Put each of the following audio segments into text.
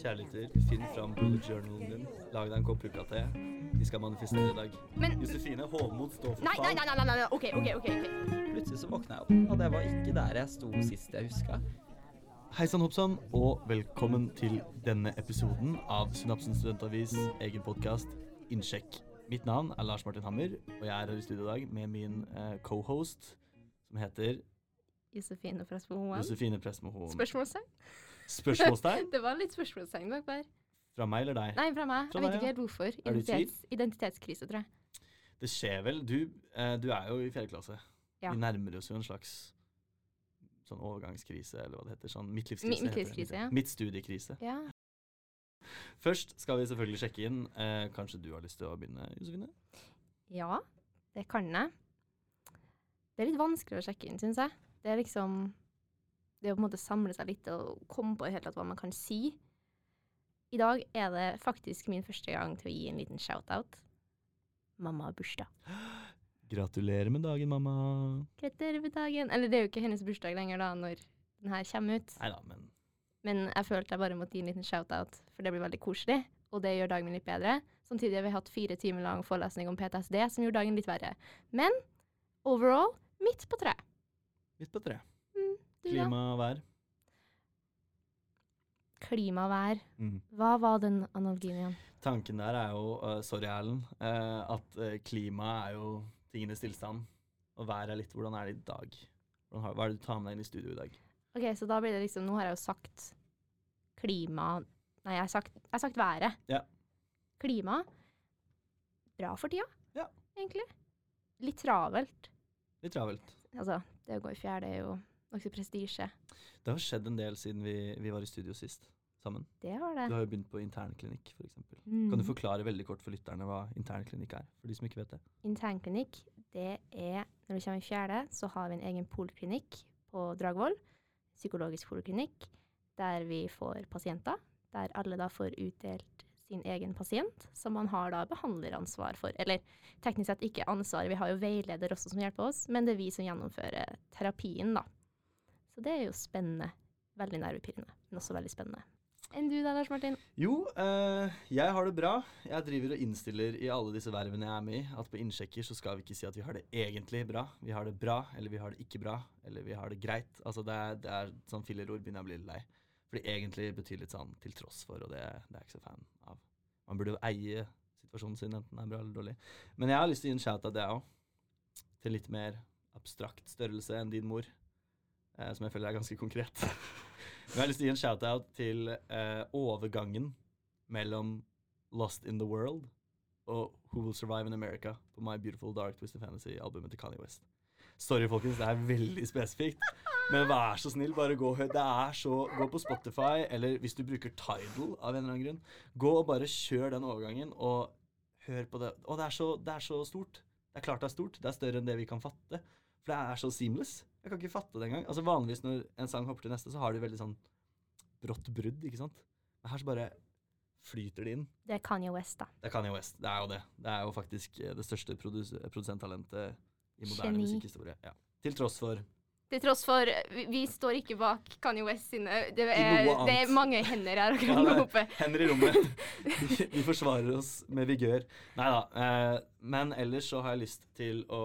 Kjære lytter, finn fram bullet journalen din. Lag deg en kopp pukkate. Vi skal manifestere i dag. Men Josefine, hovmod står for Nei, nei, fall. nei, nei, nei, nei. OK, OK. ok, okay. Plutselig så våkna jeg opp, og det var ikke der jeg sto sist jeg huska. Hei sann, hoppsann, og velkommen til denne episoden av Synapsen studentavis egen podkast Innsjekk. Mitt navn er Lars Martin Hammer, og jeg er her i studio i dag med min eh, cohost, som heter Josefine Presmo Spohoen. Josefine Presmo Hoen. Spørsmålstegn? Spørsmålstegn Det var litt spørsmålstegn bak der. fra meg eller deg? Nei, fra meg. Fra jeg vet ikke helt hvorfor. Identitets, identitetskrise, tror jeg. Det skjer vel. Du, eh, du er jo i fjerde klasse. Ja. Vi nærmer oss jo en slags sånn overgangskrise, eller hva det heter. Sånn midtlivskrise. Midtlivskrise, ja. Midtstudiekrise. Ja. Først skal vi selvfølgelig sjekke inn. Eh, kanskje du har lyst til å begynne, Josefine? ja, det kan jeg. Det er litt vanskelig å sjekke inn, syns jeg. Det er liksom Det å på en måte samle seg litt og komme på helt tatt hva man kan si. I dag er det faktisk min første gang til å gi en liten shout-out. Mamma har bursdag. Gratulerer med dagen, mamma. Gratulerer med dagen. Eller det er jo ikke hennes bursdag lenger da, når den her kommer ut. Neida, men Men jeg følte jeg bare måtte gi en liten shout-out, for det blir veldig koselig. Og det gjør dagen min litt bedre. Samtidig har vi hatt fire timer lang forelesning om PTSD, som gjorde dagen litt verre. Men overall midt på treet. midt på tre. Du, da? Klima og vær. Klima og vær. Mm. Hva var den analogien igjen? Tanken der er jo, uh, sorry Erlend, uh, at uh, klima er jo tingenes tilstand. Og vær er litt hvordan er det i dag. Har, hva er det du tar med deg inn i studio i dag? Ok, så da blir det liksom Nå har jeg jo sagt klima Nei, jeg har sagt, jeg har sagt været. Ja. Klima. Bra for tida, Ja. egentlig. Litt travelt. Litt travelt. Altså, det å gå i fjerde er jo nokså prestisje. Det har skjedd en del siden vi, vi var i studio sist sammen. Det har det. Du har jo begynt på internklinikk, f.eks. Mm. Kan du forklare veldig kort for lytterne hva internklinikk er? For de som ikke vet det. Internklinikk, det er Når du kommer i fjerde, så har vi en egen poliklinikk på Dragvoll. Psykologisk poliklinikk, der vi får pasienter. Der alle da får utdelt sin egen pasient, som man har da behandleransvar for. Eller teknisk sett ikke ansvar, vi har jo veileder også som hjelper oss, men det er vi som gjennomfører terapien, da. Så det er jo spennende. Veldig nervepirrende, men også veldig spennende. Enn du da, Lars Martin? Jo, eh, jeg har det bra. Jeg driver og innstiller i alle disse vervene jeg er med i, at på innsjekker så skal vi ikke si at vi har det egentlig bra. Vi har det bra, eller vi har det ikke bra, eller vi har det greit. Altså det er, det er sånn fillerord begynner jeg å bli litt lei. Fordi egentlig betyr litt sånn til tross for, og det, det er jeg ikke så fan av. Man burde jo eie situasjonen sin, enten den er bra eller dårlig. Men jeg har lyst til å gi en shout-out, det òg. Til litt mer abstrakt størrelse enn din mor. Eh, som jeg føler er ganske konkret. Men jeg har lyst til å gi en shout-out til eh, overgangen mellom Lost in the World og Who Will Survive in America på My Beautiful Dark Twisted Fantasy-albumet til Kanye West. Sorry, folkens, det er veldig spesifikt. Men vær så snill, bare gå hør. Det er så Gå på Spotify, eller hvis du bruker Tidal av en eller annen grunn, gå og bare kjør den overgangen, og hør på det. Og det er så, det er så stort. Det er klart det er stort. Det er større enn det vi kan fatte. For det er så seamless. Jeg kan ikke fatte det engang. Altså Vanligvis når en sang hopper til neste, så har du veldig sånn brått brudd, ikke sant? Men her så bare flyter det inn. Det er Kanye West, da. Det er Kanye West. Det er jo det. Det er jo faktisk eh, det største produs produsenttalentet i moderne Geni. musikkhistorie. Ja. Til tross for Til tross for vi, vi står ikke bak Kanye West sine Det er, det er mange hender her akkurat nå oppe. hender i rommet. Vi, vi forsvarer oss med vigør. Nei da. Eh, men ellers så har jeg lyst til å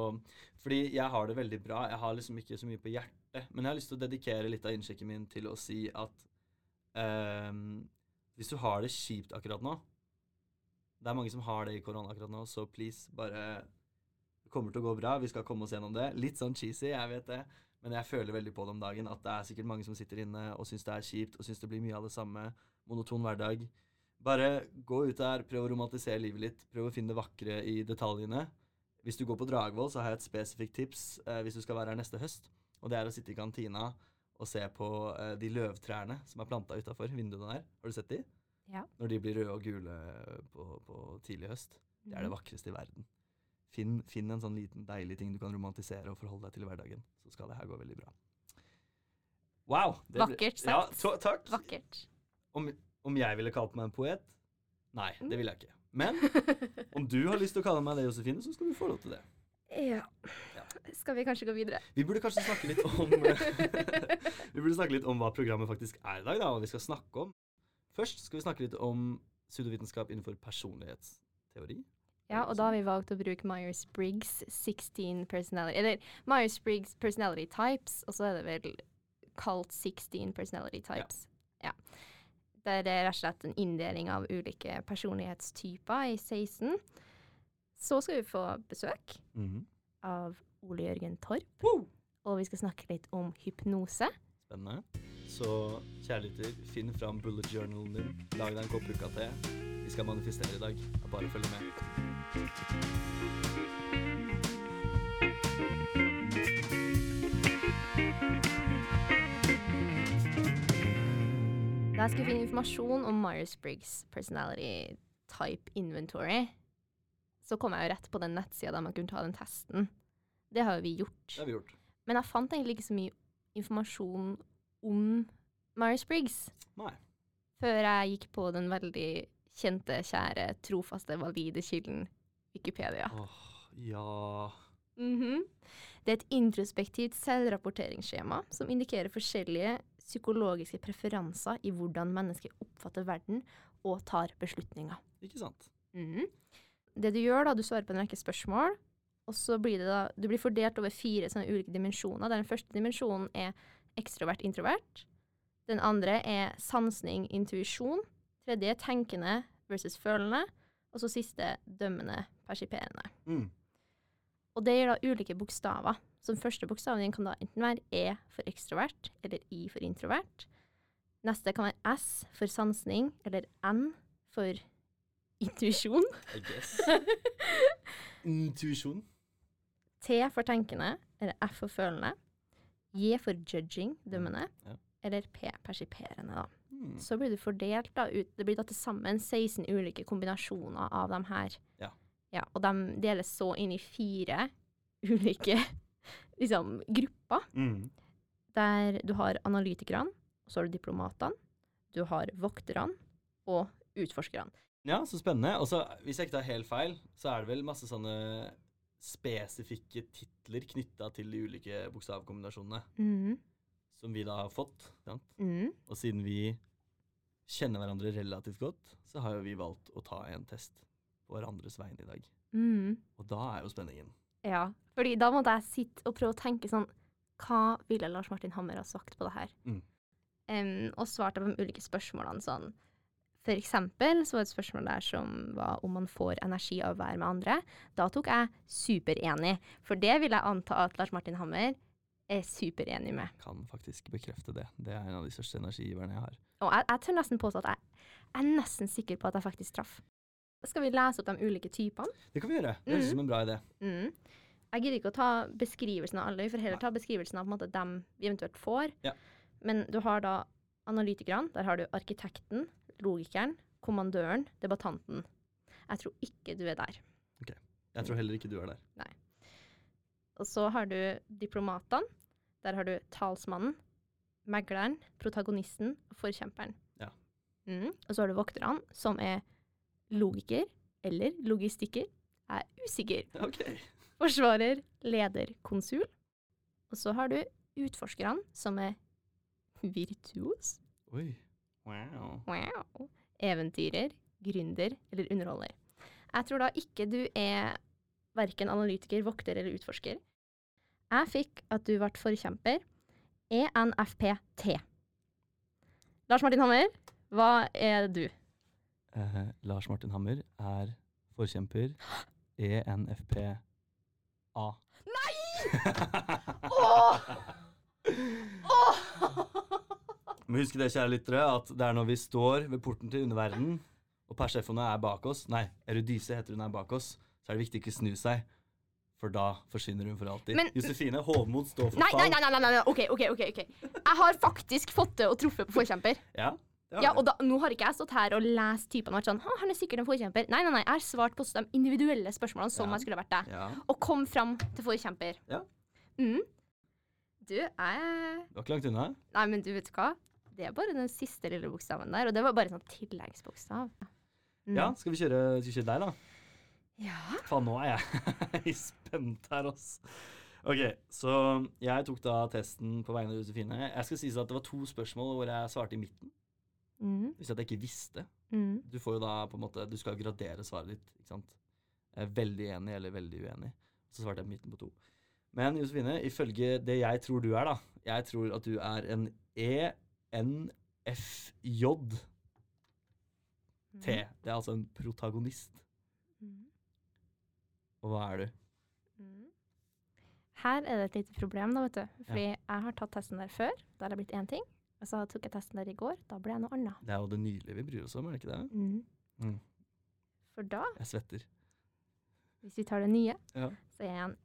Fordi jeg har det veldig bra. Jeg har liksom ikke så mye på hjertet. Men jeg har lyst til å dedikere litt av innsjekken min til å si at um, hvis du har det kjipt akkurat nå Det er mange som har det i korona akkurat nå, så please, bare Det kommer til å gå bra. Vi skal komme oss gjennom det. Litt sånn cheesy, jeg vet det. Men jeg føler veldig på det om dagen at det er sikkert mange som sitter inne og syns det er kjipt og syns det blir mye av det samme. Monoton hverdag. Bare gå ut der, prøv å romantisere livet litt. Prøv å finne det vakre i detaljene. Hvis du går på Dragvoll, så har jeg et spesifikt tips eh, hvis du skal være her neste høst. Og det er å sitte i kantina og se på eh, de løvtrærne som er planta utafor vinduene der. Har du sett de? Ja. Når de blir røde og gule på, på tidlig høst. Det er det vakreste i verden. Finn, finn en sånn liten deilig ting du kan romantisere og forholde deg til i hverdagen. Så skal det her gå veldig bra. Wow! det Vakkert sagt. Ja, takk. Vakkert. Om, om jeg ville kalt meg en poet? Nei, det ville jeg ikke. Men om du har lyst til å kalle meg det, Josefine, så skal du få lov til det. Ja. Skal vi kanskje gå videre? Vi burde kanskje snakke litt om Vi burde snakke litt om hva programmet faktisk er i dag, da, og vi skal snakke om. Først skal vi snakke litt om pseudovitenskap innenfor personlighetsteori. Ja, og da har vi valgt å bruke Myers-Briggs 16 personality Eller Myers-Briggs personality types, og så er det vel kalt 16 personality types. Ja. Der det er rett og slett en inndeling av ulike personlighetstyper i 16. Så skal vi få besøk Mhm. av Ole Jørgen Torp, Woo! og vi skal snakke litt om hypnose. Spennende. Så kjærligheter, finn fram bullet journalen din. Lag deg en kopp te. Vi skal manifestere i dag. Bare følg med. Jeg skulle finne informasjon om Myers-Briggs personality type inventory, så kom jeg jo rett på den nettsida der man kunne ta den testen. Det har jo vi gjort. Det har vi gjort. Men jeg fant egentlig ikke så mye informasjon om Myers-Briggs Nei. før jeg gikk på den veldig kjente, kjære, trofaste, valide kilden Wikipedia. Åh, ja Mhm. Det er et introspektivt selvrapporteringsskjema som indikerer forskjellige psykologiske preferanser i hvordan mennesker oppfatter verden og tar beslutninger. Ikke sant? Mhm. Det du gjør, da, du svarer på en rekke spørsmål, og så blir det da Du blir fordelt over fire sånne ulike dimensjoner, der den første dimensjonen er ekstrovert-introvert. Den andre er sansning, intuisjon. Tredje er tenkende versus følende. Og så siste dømmende, persiperende. Mm. Og det gir da ulike bokstaver. Så den første bokstaven din kan da enten være E for ekstrovert, eller I for introvert. Neste kan være S for sansning, eller N for intuisjon. I guess. Intuisjon. T for tenkende, eller F for følende. J for judging, dømmende. Ja. Eller P, persiperende, da. Mm. Så blir det fordelt da ut Det blir da til sammen 16 ulike kombinasjoner av dem her. Ja. Ja og de deles så inn i fire ulike liksom, grupper. Mm. Der du har analytikerne, og så har du diplomatene, du har vokterne og utforskerne. Ja, så spennende. Og så, hvis jeg ikke tar helt feil, så er det vel masse sånne spesifikke titler knytta til de ulike bokstavkombinasjonene Mm. som vi da har fått. Sant? Mhm. Og siden vi kjenner hverandre relativt godt, så har jo vi valgt å ta en test på hverandres vegne i dag. Mm. Og da er jo spenningen. Ja, fordi da måtte jeg sitte og prøve å tenke sånn Hva ville Lars Martin Hammer ha sagt på det her? Mm. Um, og svarte på de ulike spørsmålene sånn For eksempel så var det et spørsmål der som var om man får energi av å være med andre. Da tok jeg superenig, for det vil jeg anta at Lars Martin Hammer er superenig med. Jeg Kan faktisk bekrefte det. Det er en av de største energigiverne jeg har. Og jeg, jeg tør nesten påstå at jeg, jeg er nesten sikker på at jeg faktisk traff. Skal vi lese opp de ulike typene? Det kan vi gjøre. Det høres ut som en bra idé. Mm. Jeg gidder ikke å ta beskrivelsen av alle, vi får heller ta beskrivelsen av måte, dem vi eventuelt får. Ja. Men du har da analytikerne, der har du arkitekten, logikeren, kommandøren, debattanten. Jeg tror ikke du er der. Ok. Jeg tror heller ikke du er der. Nei. Og så har du diplomatene. Der har du talsmannen, megleren, protagonisten og forkjemperen. Ja. Mm. Og så har du vokterne, som er logiker eller logistikker. Er usikker. OK. Forsvarer, leder, konsul. Og så har du utforskerne, som er virtuos, Oi. Wow. wow. eventyrer, gründer eller underholder. Jeg tror da ikke du er verken analytiker, vokter eller utforsker. Jeg fikk at du ble forkjemper. E ENFPT. Lars Martin Hammer, hva er du? Eh, Lars Martin Hammer er forkjemper ENFPA. Nei! Åh! Åh! Men husk det, kjære lyttere, at det er når vi står ved porten til underverdenen, og Persefone er bak oss Nei, Erudise heter hun er bak oss. Så er det viktig ikke snu seg, for da forsvinner hun for alltid. Men- Josefine Hovmod står for Nei, nei, fall. nei, nei, nei, nei, OK, OK. ok, ok. Jeg har faktisk fått til å truffe på forkjemper. Ja, Ja, og da, Nå har ikke jeg stått her og lest typene og vært sånn Han er sikkert en forkjemper. Nei, nei, nei, jeg har svart på de individuelle spørsmålene som Ja. jeg skulle vært deg. ja. Og kom fram til forkjemper. Ja. Mm. Du, jeg Du var ikke langt unna. Nei, men du vet hva? Det er bare den siste lille bokstaven der, og det var bare en sånn tilleggsbokstav. Mm. Ja, skal vi kjøre, skal vi kjøre deg, da? Ja. Faen, nå er jeg spent her, ass. Ok, så jeg tok da testen på vegne av Josefine. Jeg skal si at det var to spørsmål hvor jeg svarte i midten. Mm. Hvis at jeg ikke visste. Mm. Du får jo da på en måte Du skal gradere svaret ditt, ikke sant. Veldig enig eller veldig uenig. Så svarte jeg midten på to. Men Josefine, ifølge det jeg tror du er, da Jeg tror at du er en ENFJT. Mm. Det er altså en protagonist. Mm. Og hva er du? Mm. Her er det et lite problem, da, vet du. Fordi jeg har tatt testen der før. Da har det blitt én ting. Og så tok jeg testen der i går. Da ble jeg noe annet. Det er jo det nylige vi bryr oss om, er det ikke det? Mm. Mm. For da, Jeg svetter. hvis vi tar det nye, Ja. så er en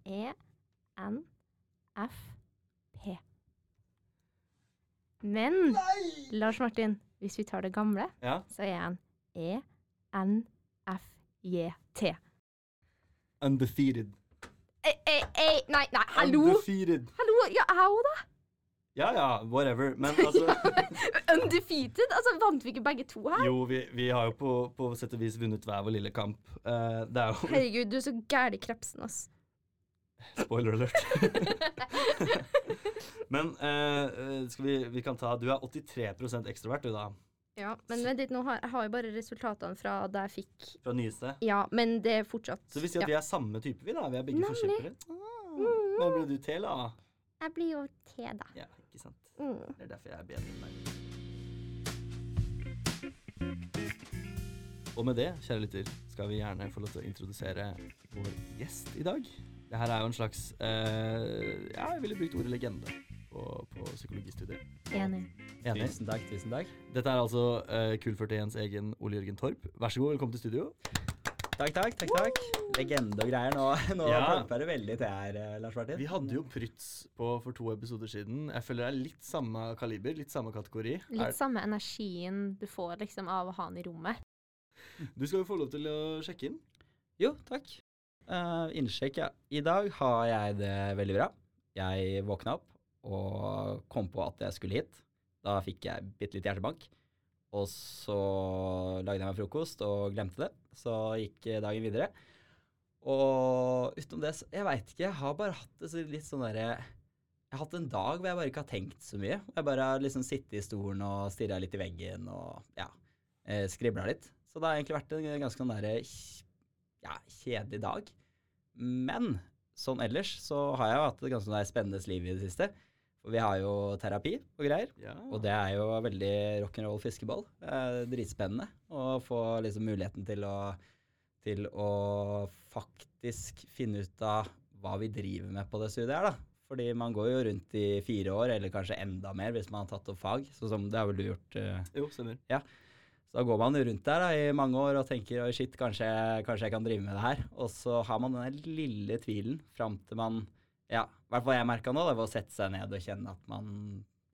ENFP. Men Lars Martin, hvis vi tar det gamle, ja. så er en ENFJT. Undefeated. Ei, ei, ei, nei, nei, hallo! Undefeated. Hallo, ja, jeg òg, da. Ja ja, whatever. Men altså Undefeated? Altså, vant vi ikke begge to her? Jo, vi, vi har jo på, på sett og vis vunnet hver vår lille kamp. Uh, det er jo Herregud, du er så gæren i krepsen, ass. Spoiler alert. Men eh, skal vi, vi kan ta Du er 83 ekstrovert, du, da. Ja, men vent litt, nå har, jeg har jo bare resultatene fra da jeg fikk Fra nyeste. Ja, men det er fortsatt Så vi sier at ja. vi er samme type, vi, da. Vi er begge forkjempere. Ah, hva ble du til, da? Jeg blir jo T, da. Ja. Mm. Det er derfor jeg er bedre enn deg. Og med det, kjære lytter, skal vi gjerne få lov til å introdusere vår gjest i dag. Det her er jo en slags eh, Ja, jeg ville brukt ordet legende på, på psykologistudiet. Enig. Enig? Tusen takk, tusen takk. Dette er altså uh, Kul41s egen Ole Jørgen Torp. Vær så god, velkommen til studio. Takk, takk, takk, takk. Legende og greier. Nå, nå Ja. det veldig til her, eh, Lars Martin. Vi hadde jo Prytz på for to episoder siden. Jeg føler det er litt samme kaliber, litt samme kategori. Litt Er, samme energien du får liksom av å ha han i rommet. du skal jo få lov til å sjekke inn. Jo, takk. Uh, Innsjekk, ja. I dag har jeg det veldig bra. Jeg våkna opp og kom på at jeg skulle hit. Da fikk jeg bitte litt hjertebank. Og så lagde jeg meg frokost og glemte det. Så gikk dagen videre. Og utenom det, Jeg veit ikke. Jeg har bare hatt det litt sånn derre Jeg har hatt en dag hvor jeg bare ikke har tenkt så mye. Jeg bare har liksom sittet i stolen og stirra litt i veggen og ja, eh, skribla litt. Så det har egentlig vært en ganske sånn derre ja, kjedelig dag. Men sånn ellers så har jeg jo hatt et ganske sånn spennende liv i det siste. For vi har jo terapi og greier. Ja. Og det er jo veldig rock'n'roll fiskeball. Er dritspennende å få liksom muligheten til å, til å faktisk finne ut av hva vi driver med på det studiet her, da. Fordi man går jo rundt i fire år, eller kanskje enda mer hvis man har tatt opp fag. Sånn som det har vel du gjort. eh, Jo, stemmer. så da går man rundt der da, i mange år og tenker oi shit, kanskje, kanskje jeg kan drive med det her. Og så har man den lille tvilen fram til man Ja, i hvert fall jeg merka nå, det var å sette seg ned og kjenne at man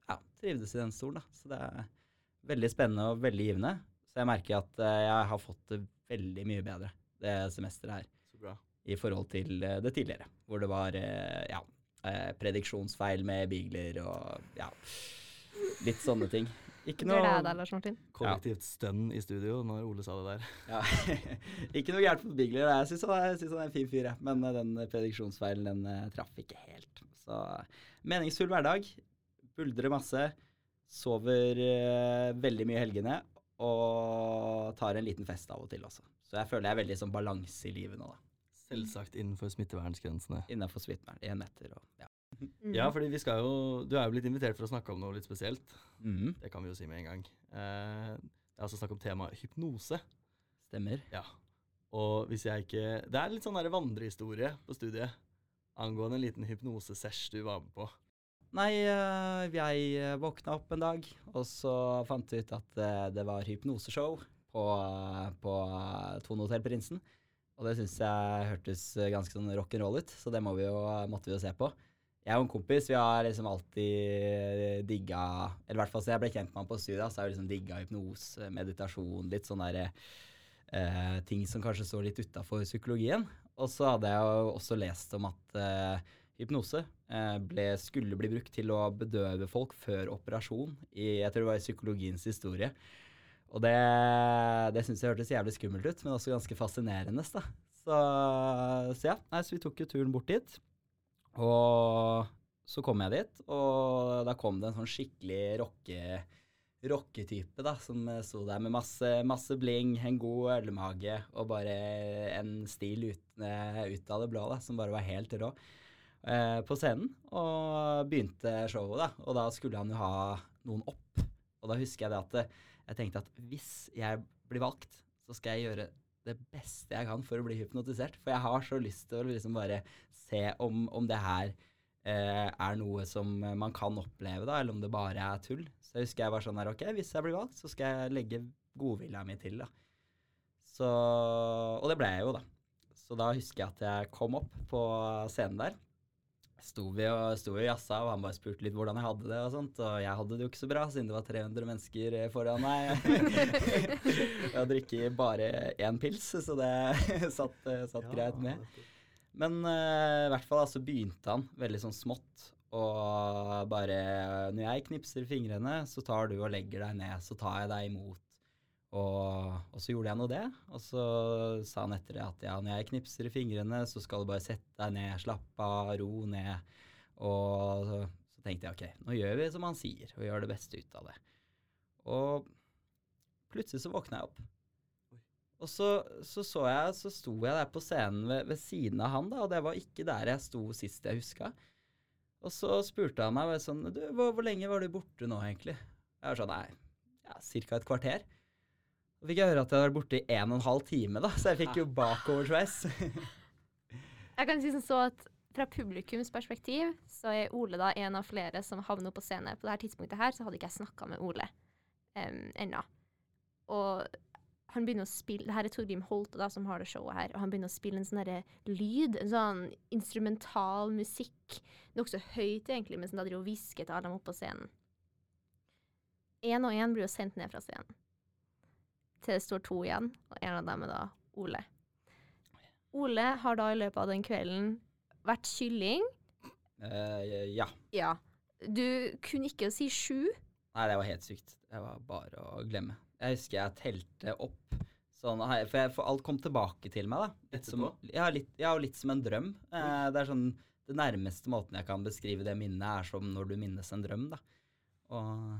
ja, trivdes i den stolen. da. Så det er veldig spennende og veldig givende. Så jeg merker at eh, jeg har fått det veldig mye bedre det semesteret her Så bra. i forhold til eh, det tidligere, hvor det var eh, ja, prediksjonsfeil med bigler og ja, litt sånne ting. Ikke noe Lars Martin? Kollektivt stønn i studio når Ole sa det der. Ja, ikke noe gærent på Bigler. Jeg syns han, er- synes han er en fin fyr, jeg. Men eh, den prediksjonsfeilen den eh, traff ikke helt. Så meningsfull hverdag. Buldrer masse. Sover eh, veldig mye i helgene. Og tar en liten fest av og til også. Så jeg føler jeg er veldig sånn balanse i livet nå, da. Selvsagt innenfor smittevernsgrensene. Innafor smittevern. Én meter og ja. Mm. Ja, fordi vi skal jo Du er jo blitt invitert for å snakke om noe litt spesielt. Mm. Det kan vi jo si med en gang. Eh, det er altså snakk om temaet hypnose. Stemmer. Ja. Og hvis jeg ikke Det er litt sånn der vandrehistorie på studiet angående en liten hypnosesesh du var med på. Nei, eh, jeg eh, våkna opp en dag, og så fant jeg ut at eh, det var hypnoseshow på, på Tone Hotell Prinsen. Og det syns jeg hørtes ganske sånn rock'n'roll ut, så det må vi jo, måtte vi jo se på. Jeg og en kompis vi har liksom alltid digga Eller i hvert fall så jeg ble kjent med han på studiet, så har vi liksom digga hypnose, meditasjon, litt sånn derre eh, ting som kanskje står litt utafor psykologien. Og så hadde jeg jo også lest om at eh, hypnose eh, ble, skulle bli brukt til å bedøve folk før operasjon i jeg tror det var i psykologiens historie. Og det, det syns jeg hørtes jævlig skummelt ut, men også ganske fascinerende. Da. Så, så ja, nei, så vi tok jo turen bort dit. Og så kom jeg dit, og da kom det en sånn skikkelig rocke, rocketype da, som sto der med masse, masse bling, en god ølmage og bare en stil ut, eh, ut av det blå da, som bare var helt rå eh, på scenen. Og begynte showet, da. Og da skulle han jo ha noen opp. Og da husker jeg det at eh, jeg tenkte at hvis jeg blir valgt, så skal jeg gjøre det beste jeg kan for å bli hypnotisert. For jeg har så lyst til å liksom bare se om, om det her eh, er noe som man kan oppleve, da, eller om det bare er tull. Så jeg husker jeg var sånn her, ok, hvis jeg blir valgt, så skal jeg legge godvilja mi til, da. Så Og det ble jeg jo, da. Så da husker jeg at jeg kom opp på scenen der. Sto vi og sto og jazza, og han bare spurte litt hvordan jeg hadde det og sånt. Og jeg hadde det jo ikke så bra, siden det var 300 mennesker eh, foran meg. jeg drikker bare én pils, så det satt, satt greit med. Men uh, i hvert fall altså begynte han veldig sånn smått. Og bare Når jeg knipser fingrene, så tar du og legger deg ned. Så tar jeg deg imot. Og, og så gjorde jeg nå det. Og så sa han etter det at ja, når jeg knipser i fingrene, så skal du bare sette deg ned, slappe av, ro ned. Og så, så tenkte jeg ok, nå gjør vi som han sier, og gjør det beste ut av det. Og plutselig så våkna jeg opp. Og så, så, så jeg, så sto jeg der på scenen ved, ved, siden av han, da, og det var ikke der jeg sto sist jeg huska. Og så spurte han meg sånn du, hvor, hvor, lenge var du borte nå, egentlig? Jeg var sånn Nei, ja, ca. et kvarter. Så fikk jeg høre at jeg var borte i en og en halv time, da, så jeg fikk jo bakoversveis. jeg kan si som så at fra publikums perspektiv så er Ole da en av flere som havner på scenen. På dette tidspunktet her så hadde ikke jeg snakka med Ole um, ennå. Og han begynner å spille Det her er Torgrim Holte da, som har det showet her. Og han begynner å spille en sånn lyd, en sånn instrumental musikk. Nokså høyt, egentlig, mens han da driver og hvisker til alle dem oppe på scenen. Én og én blir jo sendt ned fra scenen til det står to igjen, og en av dem er da Ole. Ole har da i løpet av den kvelden vært kylling. Uh, ja. Ja. Du kunne ikke si sju. Nei, det var helt sykt. Det var bare å glemme. Jeg husker jeg telte opp sånn For, jeg, for alt kom tilbake til meg, da. Litt som, ja, litt, ja, litt som en drøm. Uh, det er sånn Det nærmeste måten jeg kan beskrive det minnet, er som når du minnes en drøm, da. Og,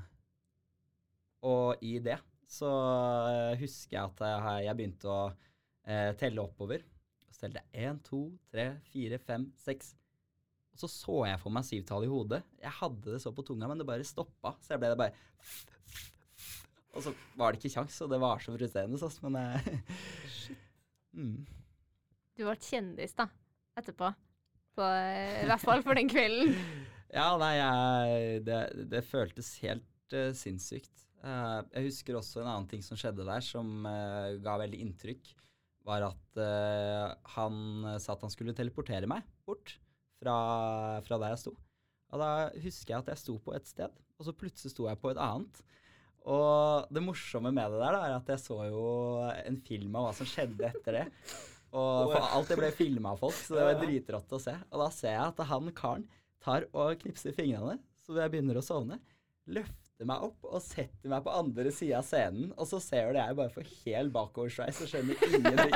og i det så uh, husker jeg at jeg, jeg begynte å uh, telle oppover. Så telte jeg én, to, tre, fire, fem, seks. Og så så jeg for meg syvtallet i hodet. Jeg hadde det så på tunga, men det bare stoppa. Så jeg ble det bare Og så var det ikke kjangs, og det var så frustrerende, sånn, men uh, mm. Du ble kjendis, da, etterpå. På, I hvert fall for den kvelden. ja, nei, jeg, det, det føltes helt uh, sinnssykt. Uh, jeg husker også en annen ting som skjedde der, som uh, ga veldig inntrykk. Var at uh, han sa at han skulle teleportere meg bort fra, fra, der jeg sto. Og da husker jeg at jeg sto på et sted, og så plutselig sto jeg på et annet. Og det morsomme med det der da, er at jeg så jo en film av hva som skjedde etter det. Og for alt det ble filma av folk, så det var dritrått å se. Og da ser jeg at han karen tar og knipser fingrene, så jeg begynner å sovne. Løfter setter meg opp og setter meg på andre sida av scenen, og så ser du jeg bare får helt bakoversveis og skjønner ingenting.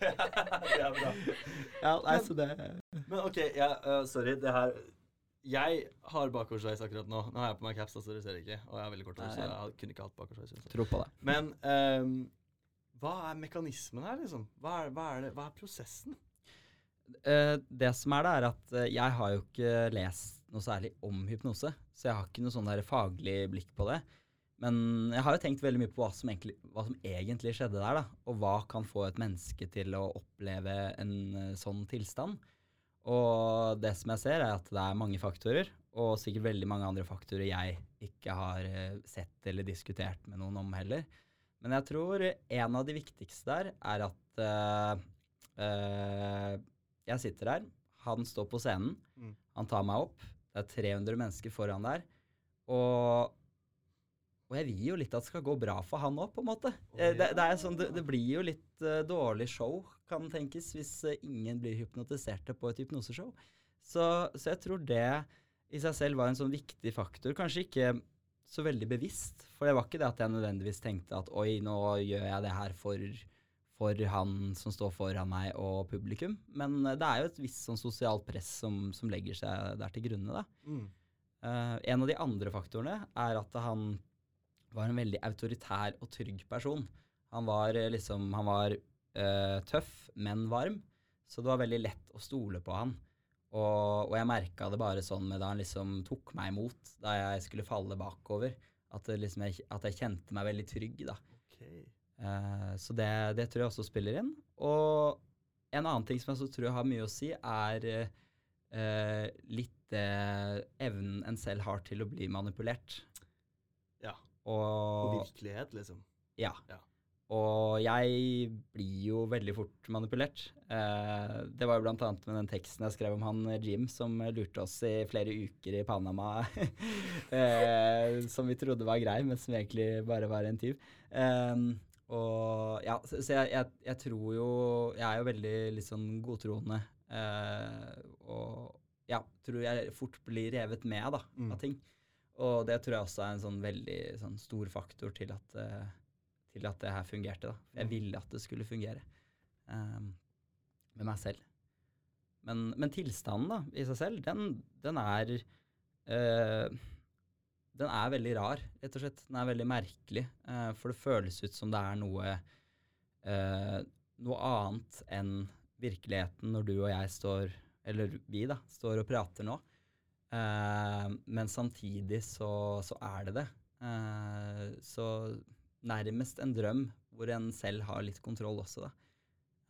det er bra. Ja, nei, så det Men OK, ja, uh, sorry. Det her Jeg har bakoversveis akkurat nå. Nå har jeg på meg caps, så dere ser ikke. Og jeg har veldig kort hår, så jeg kunne ikke hatt bakoversveis. Tro på det. Men um, hva er mekanismen her, liksom? Hva er, hva er, det, hva er prosessen? Uh, det som er det, er at uh, jeg har jo ikke lest noe særlig om hypnose, så jeg har ikke noe sånn der faglig blikk på det. Men jeg har jo tenkt veldig mye på hva som, egentlig, hva som egentlig skjedde der, da. Og hva kan få et menneske til å oppleve en uh, sånn tilstand. Og det som jeg ser, er at det er mange faktorer, og sikkert veldig mange andre faktorer jeg ikke har uh, sett eller diskutert med noen om heller. Men jeg tror en av de viktigste der er at uh, jeg sitter der, han står på scenen, mm. han tar meg opp, det er 300 mennesker foran der. Og, og jeg vil jo litt at det skal gå bra for han òg, på en måte. Ja. det, det, sånn, det, det, blir jo litt uh, dårlig show, kan tenkes, hvis uh, ingen blir hypnotiserte på et hypnoseshow. Så, så, jeg tror det i seg selv var en sånn viktig faktor. Kanskje ikke så veldig bevisst, for det var ikke det at jeg nødvendigvis tenkte at oi, nå gjør jeg det her for for han som står foran meg og publikum. Men eh, det er jo et visst sånn sosialt press som, som legger seg der til grunne, da. Mm. Uh, en av de andre faktorene er at han var en veldig autoritær og trygg person. Han var eh, liksom Han var uh, tøff, men varm. Så det var veldig lett å stole på han. Og, og jeg merka det bare sånn med da han liksom tok meg imot da jeg skulle falle bakover. At, liksom jeg, at jeg kjente meg veldig trygg, da. Ok. Eh, så det, det tror jeg også spiller inn. Og en annen ting som jeg så tror jeg har mye å si, er eh, litt eh, evnen en selv har til å bli manipulert. Ja. Og virkelighet, liksom. ja. Ja. Og jeg blir jo veldig fort manipulert. Eh, det var jo annet med den teksten jeg skrev om han Jim som lurte oss i flere uker i Panama. eh, som vi trodde var grei, men som egentlig bare var en tyv. Eh, og ja, så, så jeg, jeg, jeg tror jo Jeg er jo veldig litt sånn godtroende. Eh, og ja, tror jeg fort blir revet med da, Mm. av ting. Og det tror jeg også er en sånn veldig sånn stor faktor til at, eh, til at det her fungerte. da. Jeg Mm. ville at det skulle fungere eh, med meg selv. Men, men tilstanden da, i seg selv, den, den er eh, Den er veldig rar, rett og slett. Den er veldig merkelig. eh, for det føles ut som det er noe eh, noe annet enn virkeligheten når du og jeg står, eller vi da, står og prater nå. Eh, men samtidig så, så er det det. Eh, så nærmest en drøm hvor en selv har litt kontroll også, da.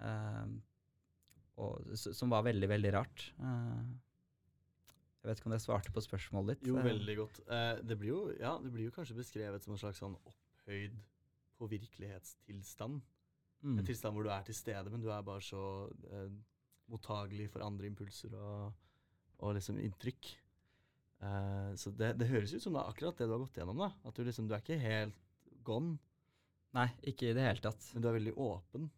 Eh, og, som var veldig, veldig rart. Eh, jeg vet ikke om jeg svarte på spørsmålet ditt. Jo, Eh, veldig godt. Eh, det, blir jo, ja, det blir jo kanskje beskrevet som en slags sånn opphøyd på virkelighetstilstand. mm, En tilstand hvor du er til stede, men du er bare så eh, mottagelig for andre impulser og, og liksom inntrykk. Eh, så det, det høres ut som det er akkurat det du har gått gjennom. da. At du liksom, du er ikke helt gone, Nei, ikke i det hele tatt. men du er veldig åpen.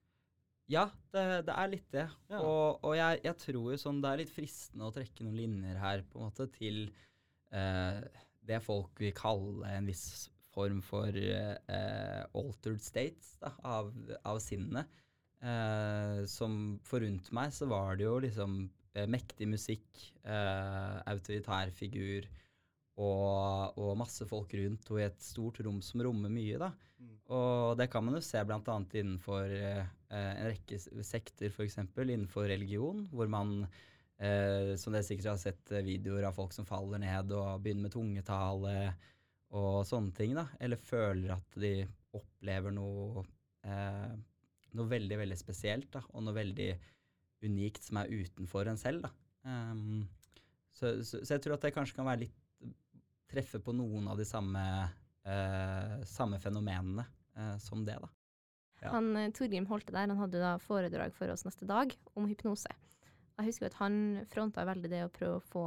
Ja, det, det er litt det. Ja. Og, og jeg, jeg tror jo sånn det er litt fristende å trekke noen linjer her på en måte til eh, det folk vil kalle en viss form for eh, altered states da, av, av sinnet. Eh, som for rundt meg så var det jo liksom eh, mektig musikk, eh, autoritær figur og, og masse folk rundt og i et stort rom som rommer mye, da. Mm. Og det kan man jo se bl.a. innenfor eh, en rekke sekter, f.eks. innenfor religion, hvor man, eh, som dere sikkert har sett eh, videoer av folk som faller ned og begynner med tungetale og sånne ting, da. Eller føler at de opplever noe, eh, noe veldig, veldig spesielt, da. Og noe veldig unikt som er utenfor en selv, da. Um, så, så, så jeg tror at det kanskje kan være litt Treffe på noen av de samme eh, samme fenomenene eh, som det, da. Ja. Han, eh, Torgrim Holte der, han hadde da foredrag for oss neste dag om hypnose. Jeg husker at han fronta veldig det å prøve å få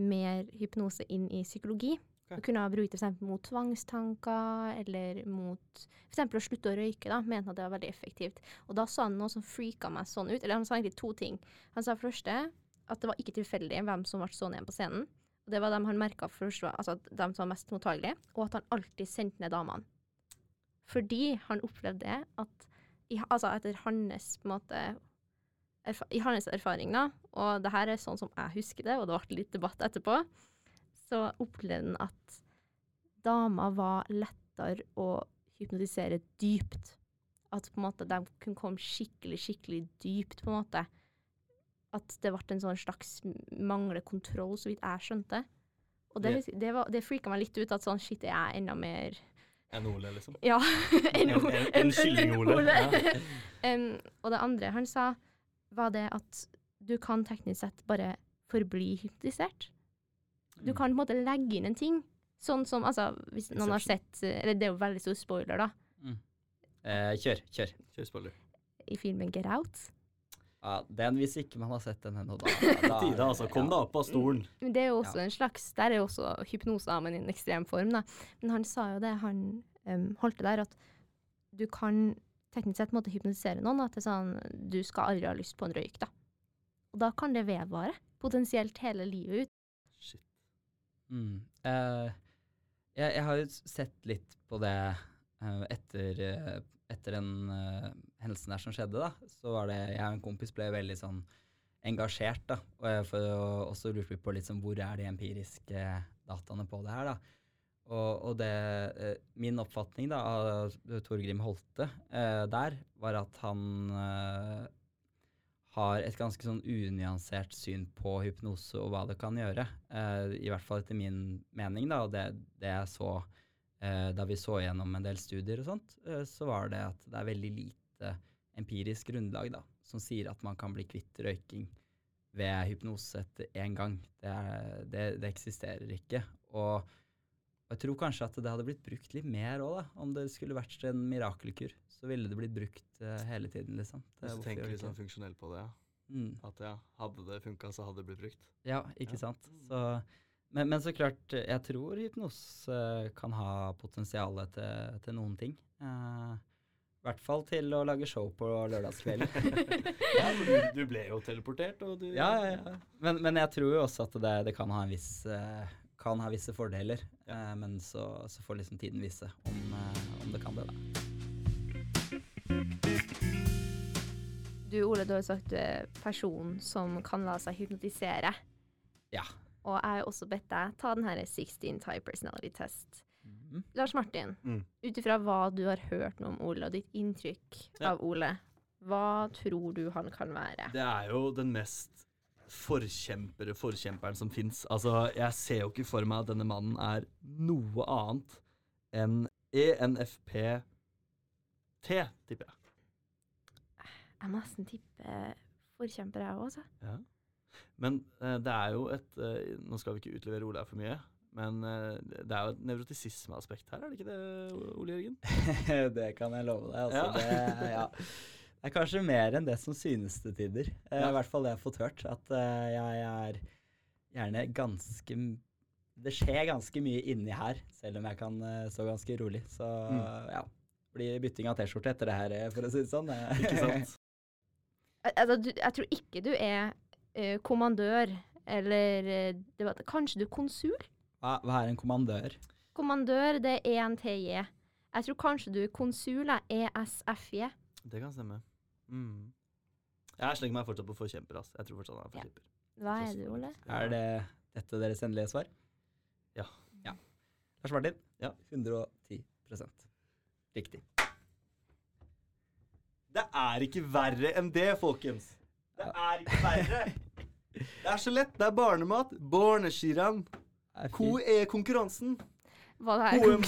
mer hypnose inn i psykologi. Okay. Og kunne ha brukt eksempel mot tvangstanker, eller mot eksempel å slutte å røyke. da, Mente at det var veldig effektivt. Og da sa han noe som freaka meg sånn ut. Eller han sa egentlig to ting. Han sa for det første at det var ikke tilfeldig hvem som ble sånn igjen på scenen. Det var dem han merka altså dem som var mest mottagelige, og at han alltid sendte ned damene. Fordi han opplevde at i, altså etter hans måte erfa I hans erfaring, da, og det her er sånn som jeg husker det, og det ble litt debatt etterpå, så opplevde han at damer var lettere å hypnotisere dypt. At på en måte de kunne komme skikkelig, skikkelig dypt, på en måte. At det ble en sånn slags manglekontroll, så vidt jeg skjønte. Og det, Det- det, var- det meg litt ut, at sånn shit, jeg er enda mer Enn Ole, liksom. ja. en, En- en- kylling-Ole, ja. Em, og det andre han sa, var det at du kan teknisk sett bare forbli hypnotisert. Du Mm. kan på en måte legge inn en ting. Sånn som, altså, hvis noen har sett eh, Eller det er jo veldig stor spoiler, da. Eh, kjør, kjør. Kjør spoiler. I filmen Get Out. Ja, den hvis ikke man har sett den ennå, da. da Tide, altså. Kom deg opp av stolen. Men det er jo også Ja. en slags Der er jo også hypnose, men i en ekstrem form, da. Men han sa jo det, han um, holdt det der, at du kan teknisk sett måtte hypnotisere noen. At det er sånn Du skal aldri ha lyst på en røyk, da. Og da kan det vedvare. Potensielt hele livet ut. Shit. Mm. Uh, jeg, jeg har jo sett litt på det etter, eh, etter den eh, hendelsen der som skjedde, da. Så var det Jeg og en kompis ble veldig sånn engasjert, da. Og jeg får jo også lurte på litt sånn hvor er de empiriske dataene på det her, da. Og, og det eh, Min oppfatning da av Torgrim Holte eh, der, var at han eh, har et ganske sånn unyansert syn på hypnose og hva det kan gjøre. Eh, I hvert fall etter min mening, da, og det, det jeg så eh, da vi så gjennom en del studier og sånt, eh, så var det at det er veldig lite empirisk grunnlag da, som sier at man kan bli kvitt røyking ved hypnose etter én gang. Det, er, det, det eksisterer ikke. Og jeg tror kanskje at det hadde blitt brukt litt mer òg, da. Om det skulle vært en mirakelkur, så ville det blitt brukt uh, hele tiden, liksom. Det, Hvis du tenker litt sånn ikke? funksjonelt på det, ja. mm. At ja, hadde det funka, så hadde det blitt brukt. Ja, ikke Ja. sant. Så, men, men så klart, jeg tror hypnose eh, kan ha potensial til, til noen ting. Eh, I hvert fall til å lage show på lørdagskvelden. ja, for du, du ble jo teleportert, og du ja, ja, ja. Men, men jeg tror jo også at det, det kan ha en viss eh, kan ha visse fordeler, eh, men så, så får liksom tiden vise om, om det kan det. da. Du, Ole, du har jo sagt du er person som kan la seg hypnotisere. Ja. Og jeg har også bedt deg ta den her 16 type personality test. Mhm. Lars Martin, Mm. ut ifra hva du har hørt nå om Ole, og ditt inntrykk Ja. av Ole, hva tror du han kan være? Det er jo den mest forkjempere forkjemperen som fins. Altså, jeg ser jo ikke for meg at denne mannen er noe annet enn ENFP-T, tipper jeg. Jeg må nesten tippe forkjemper, jeg òg, altså. Ja. Men eh, det er jo et eh, Nå skal vi ikke utlevere Ole her for mye, men eh, det er jo et nevrotisismeaspekt her, er det ikke det, Ole Jørgen? det kan jeg love deg. Altså, Ja. det, ja. det er kanskje mer enn det som synes til tider. Eh, Ja. I hvert fall det jeg har fått hørt. At eh, jeg er gjerne ganske Det skjer ganske mye inni her, selv om jeg kan eh, stå ganske rolig. Så Mm. ja. Blir bytting av T-skjorte etter det her, for å si det sånn. Ikke sant? Altså, du, jeg tror ikke du er eh, kommandør, eller eh, det var, Kanskje du er konsul? Hva, hva er en kommandør? Kommandør, det er ENTJ. Jeg tror kanskje du er konsul, jeg. E ESFJ. Det kan stemme. Mm. Jeg slenger meg fortsatt på forkjemper. ass. Jeg tror fortsatt han er Ja. forkjemper. Hva er det, Ole? Er det dette deres endelige svar? Ja. ja. Lars Martin? Ja. 110% Riktig. Det er ikke verre enn det, folkens. Det er ikke verre. Det er så lett. Det er barnemat. Barneskirenn. Hvor er konkurransen? Hva det er HM.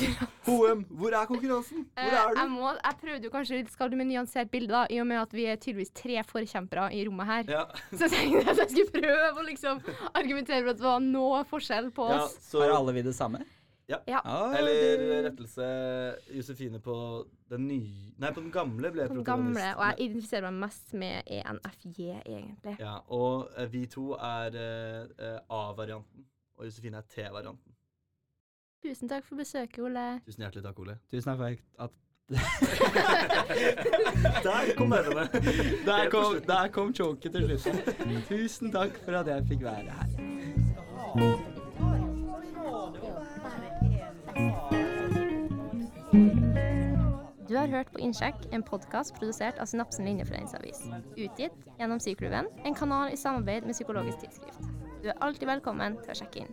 HM, hvor er konkurransen? Hvor er er jeg, du? må, jeg prøvde jo kanskje skal du med nyansert bilde, da, i og med at vi er tydeligvis tre forkjempere i rommet her. Ja, Så jeg tenkte at jeg skulle prøve å liksom argumentere for at det var noe forskjell på ja, oss. så, er alle vi det samme? Ja. ja. eller rettelse Josefine på den nye Nei, på den gamle ble den protagonist. gamle, og jeg identifiserer meg mest med ENFJ, egentlig. Ja, og eh, vi to er eh, A-varianten, og Josefine er T-varianten. Tusen takk for besøket, Ole. Tusen hjertelig takk, Ole. Tusen takk for at Der kom nervene. Der kom, der kom choket til slutt. Tusen takk for at jeg fikk være her. Du har hørt på Innsjekk, en podkast produsert av Synapsen Linjeforeningsavis. Utgitt gjennom Syklubben, en kanal i samarbeid med Psykologisk tidsskrift. Du er alltid velkommen til å sjekke inn.